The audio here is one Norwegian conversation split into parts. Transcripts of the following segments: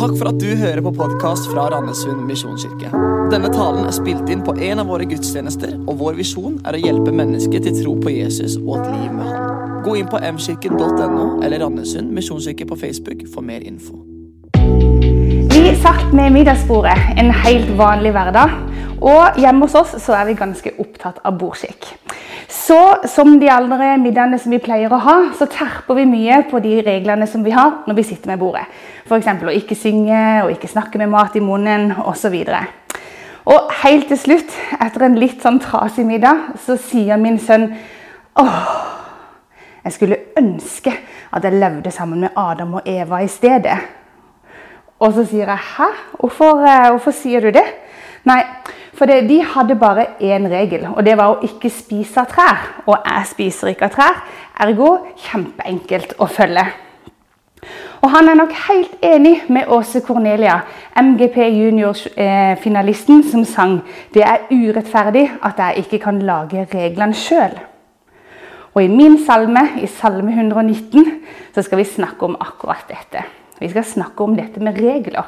Takk for at du hører på podkast fra Randesund misjonskirke. Denne talen er spilt inn på en av våre gudstjenester, og vår visjon er å hjelpe mennesker til tro på Jesus og et liv med Han. Gå inn på mkirken.no eller Randesund misjonskirke på Facebook for mer info. Vi satt med middagsbordet en helt vanlig hverdag, og hjemme hos oss så er vi ganske opptatt av bordskikk. Så som de andre middagene som vi pleier å ha, så terper vi mye på de reglene som vi har når vi sitter med bordet. F.eks. å ikke synge og ikke snakke med mat i munnen osv. Og, helt til slutt, etter en litt sånn trasig middag, så sier min sønn åh, jeg skulle ønske at jeg levde sammen med Adam og Eva i stedet. Og så sier jeg hæ? Hvorfor, eh, hvorfor sier du det? Nei, for det, de hadde bare én regel, og det var å ikke spise av trær. Og jeg spiser ikke av trær, ergo kjempeenkelt å følge. Og han er nok helt enig med Åse Cornelia, MGP junior-finalisten, som sang 'Det er urettferdig at jeg ikke kan lage reglene sjøl'. Og i min salme, i Salme 119, så skal vi snakke om akkurat dette. Vi skal snakke om dette med regler.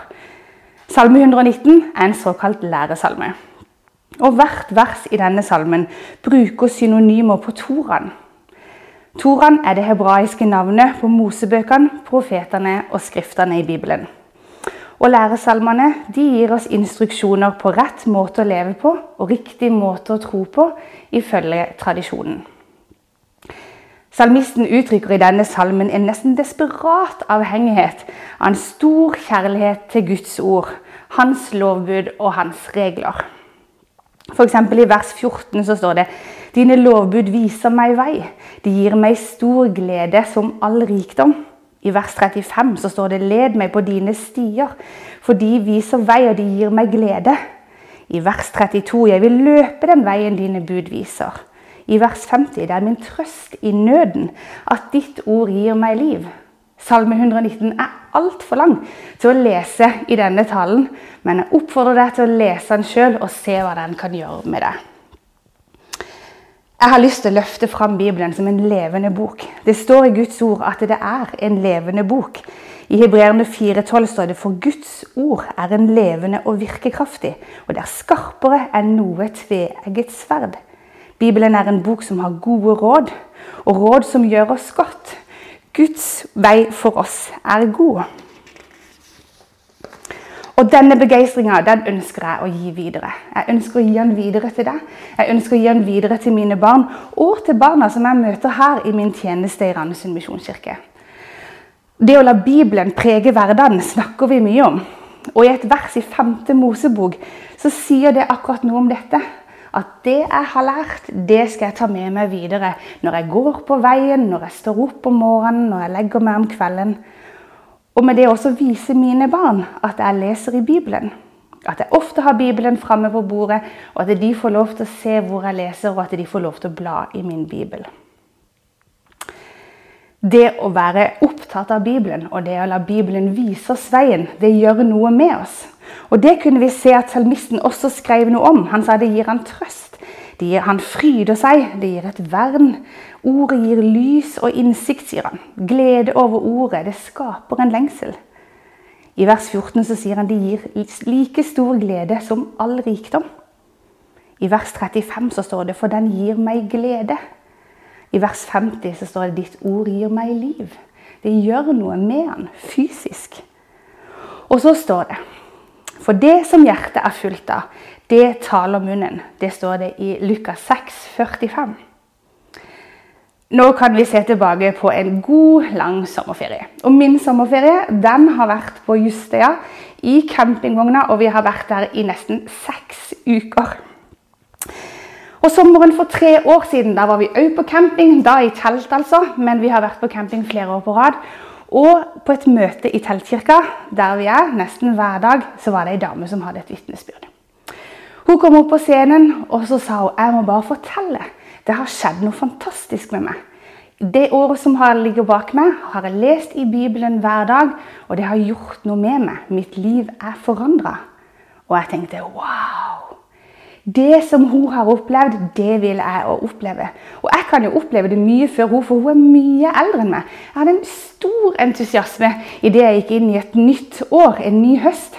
Salme 119 er en såkalt læresalme. Og hvert vers i denne salmen bruker synonymer på Toran. Toran er det hebraiske navnet på mosebøkene, profetene og skriftene i Bibelen. Og Læresalmene de gir oss instruksjoner på rett måte å leve på og riktig måte å tro på, ifølge tradisjonen. Salmisten uttrykker i denne salmen en nesten desperat avhengighet av en stor kjærlighet til Guds ord, hans lovbud og hans regler. F.eks. i vers 14 så står det Dine lovbud viser meg vei. De gir meg stor glede som all rikdom. I vers 35 så står det Led meg på dine stier, for de viser vei, og de gir meg glede. I vers 32 Jeg vil løpe den veien dine bud viser. I vers 50 Det er min trøst i nøden at ditt ord gir meg liv. Salme 119 er altfor lang til å lese i denne talen, men jeg oppfordrer deg til å lese den sjøl og se hva den kan gjøre med deg. Jeg har lyst til å løfte fram Bibelen som en levende bok. Det står i Guds ord at det er en levende bok. I Hebreerne 4,12 står det for Guds ord er en levende og virkekraftig, og det er skarpere enn noe tveegget sverd. Bibelen er en bok som har gode råd, og råd som gjør oss godt. Guds vei for oss er god. Og denne begeistringa den ønsker jeg å gi videre. Jeg ønsker å gi den videre til deg. Jeg ønsker å gi den videre til mine barn og til barna som jeg møter her i min tjeneste i Randesund misjonskirke. Det å la Bibelen prege hverdagen snakker vi mye om. Og i et vers i 5. Mosebok så sier det akkurat noe om dette. At det jeg har lært, det skal jeg ta med meg videre når jeg går på veien, når jeg står opp om morgenen, når jeg legger meg om kvelden. Og med det også vise mine barn at jeg leser i Bibelen. At jeg ofte har Bibelen framme på bordet, og at de får lov til å se hvor jeg leser, og at de får lov til å bla i min bibel. Det å være opptatt av Bibelen og det å la Bibelen vise oss veien, det gjør noe med oss. Og Det kunne vi se at salmisten også skrev noe om. Han sa det gir han trøst. Det gir han fryder seg, det gir et vern. Ordet gir lys og innsikt, sier han. Glede over ordet, det skaper en lengsel. I vers 14 så sier han det gir like stor glede som all rikdom. I vers 35 så står det 'for den gir meg glede'. I vers 50 så står det 'ditt ord gir meg liv'. Det gjør noe med han fysisk. Og så står det for det som hjertet er fullt av, det taler munnen. Det står det i Lukas 6, 45. Nå kan vi se tilbake på en god, lang sommerferie. Og min sommerferie den har vært på Justøya i campingvogna, og vi har vært der i nesten seks uker. Og Sommeren for tre år siden da var vi òg på camping, da i telt altså, men vi har vært på camping flere år på rad. Og på et møte i teltkirka, der vi er nesten hver dag, så var det ei dame som hadde et vitnesbyrd. Hun kom opp på scenen og så sa hun, jeg må bare fortelle. Det har skjedd noe fantastisk med meg. Det året som ligger bak meg, har jeg lest i Bibelen hver dag, og det har gjort noe med meg. Mitt liv er forandra. Og jeg tenkte wow! Det som hun har opplevd, det vil jeg òg oppleve. Og jeg kan jo oppleve det mye før hun, for hun er mye eldre enn meg. Jeg hadde en stor entusiasme idet jeg gikk inn i et nytt år, en ny høst.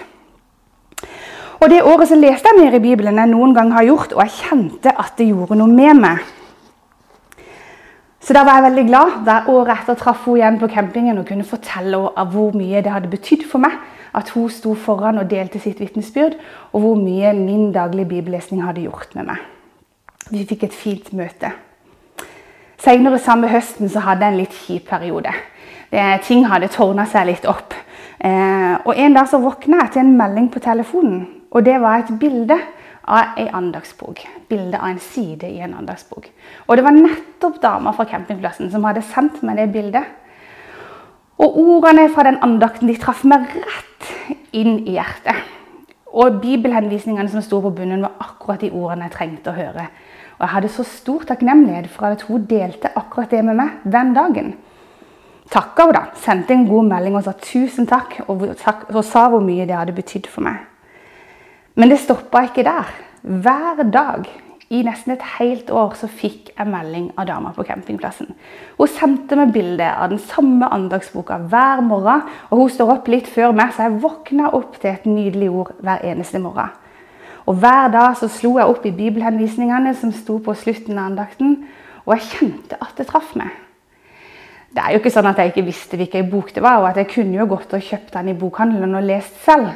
Og Det året så leste jeg mer i Bibelen enn jeg noen gang har gjort, og jeg kjente at det gjorde noe med meg. Så da var jeg veldig glad da året etter traff hun igjen på campingen og kunne fortelle henne hvor mye det hadde betydd for meg at hun sto foran og delte sitt vitnesbyrd, og hvor mye min daglige bibellesning hadde gjort med meg. Vi fikk et fint møte. Senere samme høsten så hadde jeg en litt kjip periode. Det, ting hadde tårna seg litt opp. Eh, og En dag så våkna jeg til en melding på telefonen. og Det var et bilde av ei andagsbok. Bilde av en side i en andagsbok. Og Det var nettopp dama fra campingplassen som hadde sendt meg det bildet. Og ordene fra den andakten de traff meg rett inn i hjertet. Og bibelhenvisningene som sto på bunnen, var akkurat de ordene jeg trengte å høre. Og jeg hadde så stor takknemlighet for at hun delte akkurat det med meg den dagen. Takka hun da, sendte en god melding og sa tusen takk, og, sa hvor mye det hadde betydd for meg. Men det stoppa ikke der. Hver dag i nesten et helt år så fikk jeg melding av dama på campingplassen. Hun sendte meg bilde av den samme andagsboka hver morgen. og Hun står opp litt før meg, så jeg våkna opp til et nydelig ord hver eneste morgen. Og Hver dag så slo jeg opp i bibelhenvisningene som sto på slutten av andakten, og jeg kjente at det traff meg. Det er jo ikke sånn at jeg ikke visste hvilken bok det var, og at jeg kunne jo gått og kjøpt den i bokhandelen og lest selv.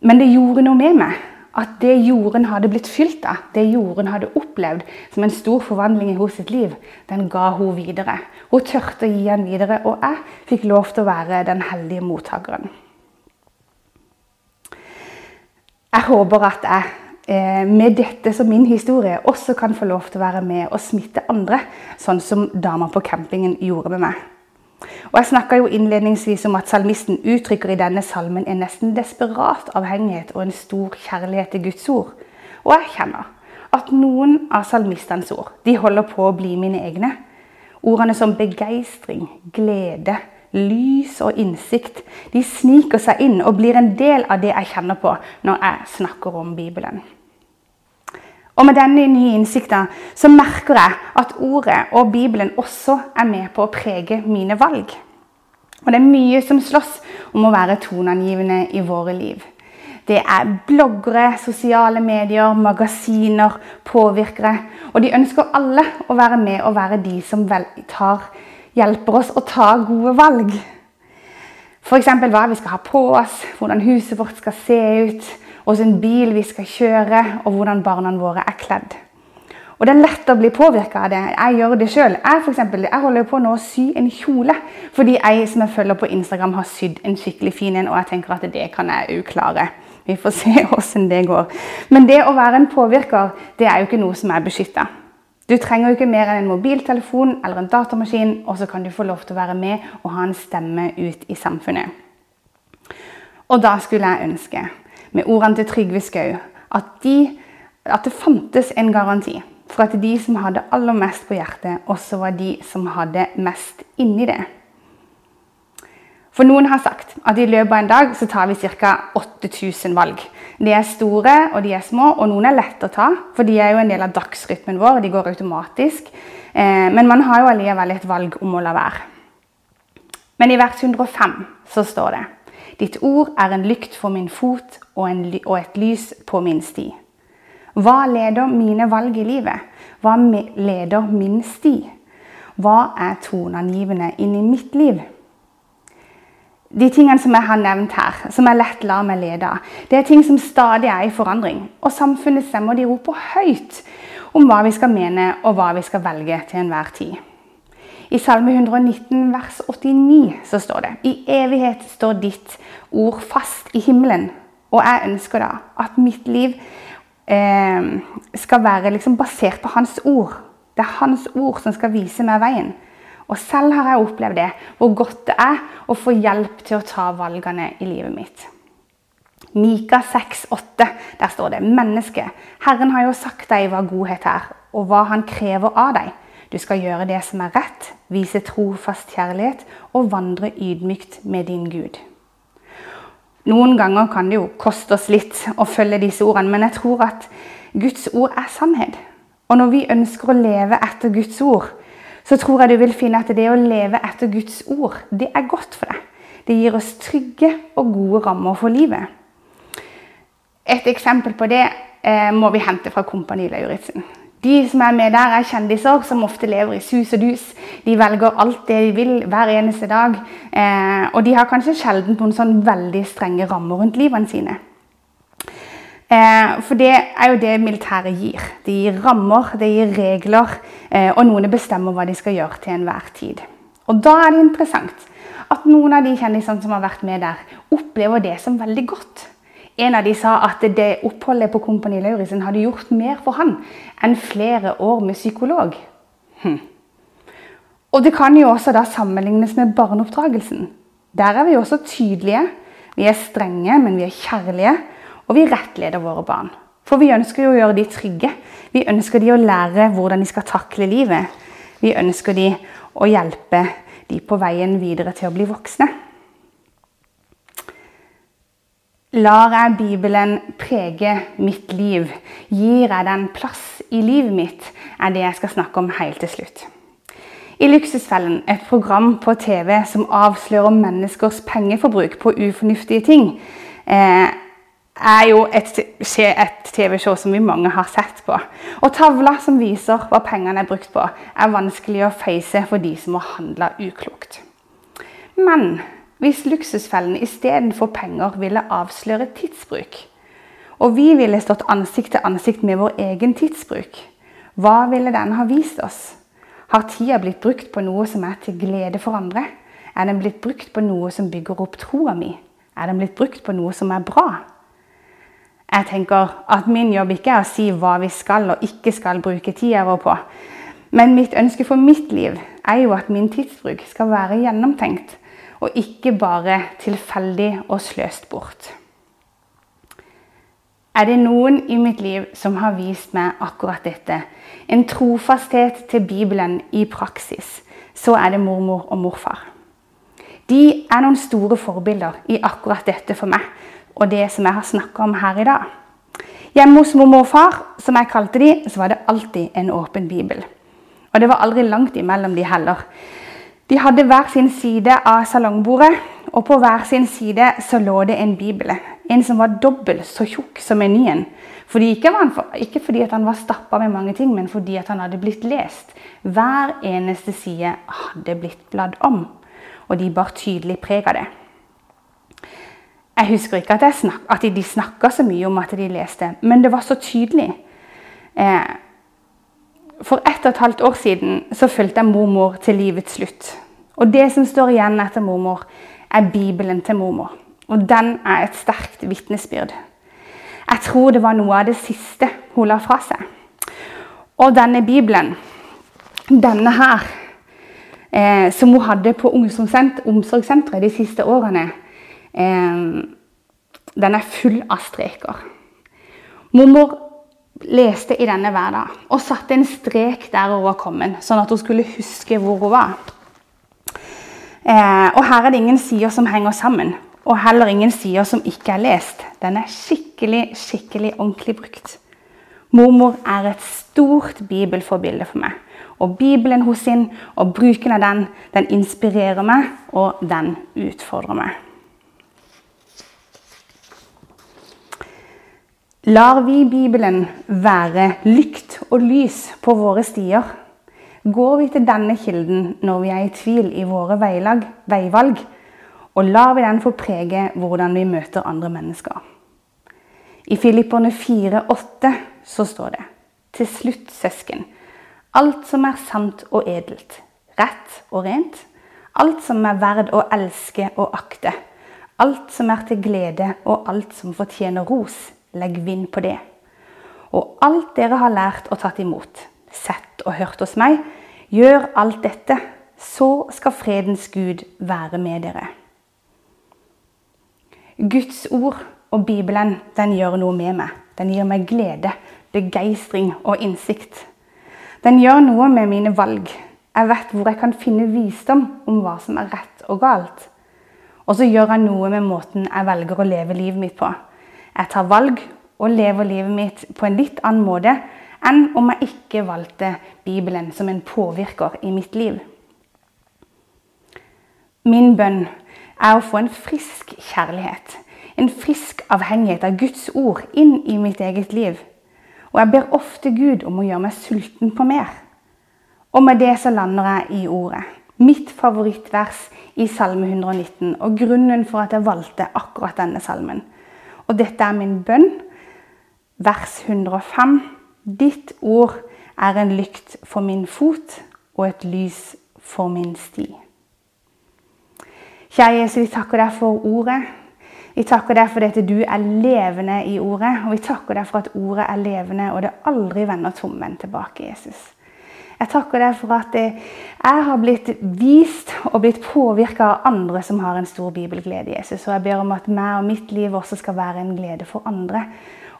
Men det gjorde noe med meg at det jorden hadde blitt fylt av, det jorden hadde opplevd som en stor forvandling i hennes sitt liv, den ga hun videre. Hun tørte å gi den videre, og jeg fikk lov til å være den heldige mottakeren. Jeg håper at jeg eh, med dette som min historie også kan få lov til å være med og smitte andre, sånn som dama på campingen gjorde med meg. Og Jeg snakka innledningsvis om at salmisten uttrykker i denne salmen en nesten desperat avhengighet og en stor kjærlighet til Guds ord. Og jeg kjenner at noen av salmistenes ord de holder på å bli mine egne. Ordene som begeistring, glede, lys og innsikt de sniker seg inn og blir en del av det jeg kjenner på når jeg snakker om Bibelen. Og med denne nye innsikten så merker jeg at ordet og Bibelen også er med på å prege mine valg. Og det er mye som slåss om å være toneangivende i våre liv. Det er bloggere, sosiale medier, magasiner, påvirkere. Og de ønsker alle å være med og være de som tar, hjelper oss å ta gode valg. F.eks. hva vi skal ha på oss, hvordan huset vårt skal se ut, hvilken bil vi skal kjøre, og hvordan barna våre er kledd. Og Det er lett å bli påvirka av det. Jeg gjør det sjøl. Jeg, for eksempel, jeg holder på nå å sy en kjole fordi jeg som jeg følger på Instagram har sydd en skikkelig fin en, og jeg tenker at det kan jeg òg klare. Vi får se åssen det går. Men det å være en påvirker, det er jo ikke noe som er beskytta. Du trenger jo ikke mer enn en mobiltelefon eller en datamaskin, og så kan du få lov til å være med og ha en stemme ut i samfunnet. Og da skulle jeg ønske med ordene til Trygve Skau at, de, at det fantes en garanti for at de som hadde aller mest på hjertet, også var de som hadde mest inni det. For noen har sagt at i løpet av en dag så tar vi ca. 8000 valg. De er store og de er små, og noen er lette å ta, for de er jo en del av dagsrytmen vår. De går automatisk. Eh, men man har jo allikevel et valg om å la være. Men i vers 105 så står det Ditt ord er en lykt for min fot og, en, og et lys på min sti. Hva leder mine valg i livet? Hva leder min sti? Hva er toneangivende inn i mitt liv? De tingene som jeg har nevnt her, som jeg lett lar meg lede av, det er ting som stadig er i forandring. Og samfunnets stemmer de roper høyt om hva vi skal mene og hva vi skal velge til enhver tid. I Salme 119 vers 89 så står det I evighet står ditt ord fast i himmelen. Og jeg ønsker da at mitt liv eh, skal være liksom basert på Hans ord. Det er Hans ord som skal vise meg veien. Og selv har jeg opplevd det, hvor godt det er å få hjelp til å ta valgene i livet mitt. Mika 6,8, der står det Menneske, Herren har jo sagt deg hva godhet er, og hva Han krever av deg. Du skal gjøre det som er rett, vise trofast kjærlighet og vandre ydmykt med din Gud. Noen ganger kan det jo koste oss litt å følge disse ordene, men jeg tror at Guds ord er sannhet. Og når vi ønsker å leve etter Guds ord, så tror jeg du vil finne at det å leve etter Guds ord, det er godt for deg. Det gir oss trygge og gode rammer for livet. Et eksempel på det eh, må vi hente fra Kompani Lauritzen. De som er med der, er kjendiser som ofte lever i sus og dus. De velger alt det de vil hver eneste dag. Eh, og de har kanskje sjelden noen sånn veldig strenge rammer rundt livene sine. Eh, for det er jo det militæret gir. Det gir rammer, det gir regler, eh, og noen bestemmer hva de skal gjøre til enhver tid. Og da er det interessant at noen av de kjendisene som har vært med der, opplever det som veldig godt. En av de sa at det oppholdet på Kompani Lauritzen hadde gjort mer for han enn flere år med psykolog. Hm. Og det kan jo også da sammenlignes med barneoppdragelsen. Der er vi også tydelige. Vi er strenge, men vi er kjærlige. Og vi rettleder våre barn. For vi ønsker jo å gjøre de trygge. Vi ønsker de å lære hvordan de skal takle livet. Vi ønsker de å hjelpe de på veien videre til å bli voksne. Lar jeg Bibelen prege mitt liv? Gir jeg den plass i livet mitt? er det jeg skal snakke om helt til slutt. I Luksusfellen, et program på TV som avslører menneskers pengeforbruk på ufornuftige ting, eh, er jo et, et TV-show som vi mange har sett på. Og tavla som viser hva pengene er brukt på, er vanskelig å face for de som har handla uklokt. Men hvis Luksusfellen istedenfor penger ville avsløre tidsbruk, og vi ville stått ansikt til ansikt med vår egen tidsbruk, hva ville den ha vist oss? Har tida blitt brukt på noe som er til glede for andre? Er den blitt brukt på noe som bygger opp troa mi? Er den blitt brukt på noe som er bra? Jeg tenker at min jobb ikke er å si hva vi skal og ikke skal bruke tida vår på. Men mitt ønske for mitt liv er jo at min tidsbruk skal være gjennomtenkt og ikke bare tilfeldig og sløst bort. Er det noen i mitt liv som har vist meg akkurat dette, en trofasthet til Bibelen i praksis, så er det mormor og morfar. De er noen store forbilder i akkurat dette for meg, og det som jeg har snakka om her i dag. Hjemme hos mormor og far, som jeg kalte de, så var det alltid en åpen bibel. Og det var aldri langt imellom de heller. De hadde hver sin side av salongbordet, og på hver sin side så lå det en bibel. En som var dobbelt så tjukk som menyen. Fordi ikke, for, ikke fordi han var stappa med mange ting, men fordi han hadde blitt lest. Hver eneste side hadde blitt bladd om, og de bar tydelig preg av det. Jeg husker ikke at, snak, at de snakka så mye om at de leste, men det var så tydelig. Eh, for ett og et halvt år siden så fulgte jeg mormor til livets slutt. Og det som står igjen etter mormor, er Bibelen til mormor. Og den er et sterkt vitnesbyrd. Jeg tror det var noe av det siste hun la fra seg. Og denne Bibelen, denne her, eh, som hun hadde på omsorgssenteret de siste årene, eh, den er full av streker. Mormor leste i denne hver og satte en strek der hun var kommet, sånn at hun skulle huske hvor hun var. Eh, og her er det ingen sider som henger sammen, og heller ingen sider som ikke er lest. Den er skikkelig, skikkelig ordentlig brukt. Mormor er et stort bibelforbilde for meg. Og Bibelen hos sin og bruken av den, den inspirerer meg, og den utfordrer meg. Lar vi Bibelen være lykt og lys på våre stier? Går vi til denne kilden når vi er i tvil i våre veilag, veivalg? Og lar vi den få prege hvordan vi møter andre mennesker? I Filipperne 4,8 så står det Til slutt, søsken, alt som er sant og edelt, rett og rent, alt som er verd å elske og akte, alt som er til glede og alt som fortjener ros, Legg vind på det. Og alt dere har lært og tatt imot, sett og hørt hos meg, gjør alt dette, så skal fredens Gud være med dere. Guds ord og Bibelen den gjør noe med meg. Den gir meg glede, begeistring og innsikt. Den gjør noe med mine valg. Jeg vet hvor jeg kan finne visdom om hva som er rett og galt. Og så gjør han noe med måten jeg velger å leve livet mitt på. Jeg tar valg og lever livet mitt på en litt annen måte enn om jeg ikke valgte Bibelen som en påvirker i mitt liv. Min bønn er å få en frisk kjærlighet, en frisk avhengighet av Guds ord inn i mitt eget liv. Og jeg ber ofte Gud om å gjøre meg sulten på mer. Og med det så lander jeg i ordet. Mitt favorittvers i Salme 119, og grunnen for at jeg valgte akkurat denne salmen. Og dette er min bønn. Vers 105. Ditt ord er en lykt for min fot og et lys for min sti. Kjære Jesus, vi takker deg for ordet. Vi takker deg for at du er levende i ordet. Og vi takker deg for at ordet er levende, og det aldri vender tomvendt tilbake, Jesus. Jeg takker deg for at jeg har blitt vist og blitt påvirka av andre som har en stor bibelglede, Jesus. Og jeg ber om at meg og mitt liv også skal være en glede for andre.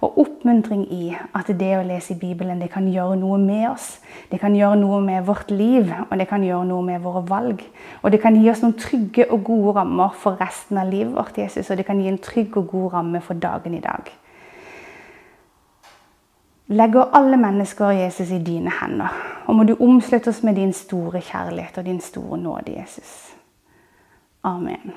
Og oppmuntring i at det å lese i Bibelen det kan gjøre noe med oss. Det kan gjøre noe med vårt liv, og det kan gjøre noe med våre valg. Og det kan gi oss noen trygge og gode rammer for resten av livet vårt, Jesus. Og det kan gi en trygg og god ramme for dagen i dag legger alle mennesker Jesus i dine hender. Og må du omslutte oss med din store kjærlighet og din store nåde, Jesus. Amen.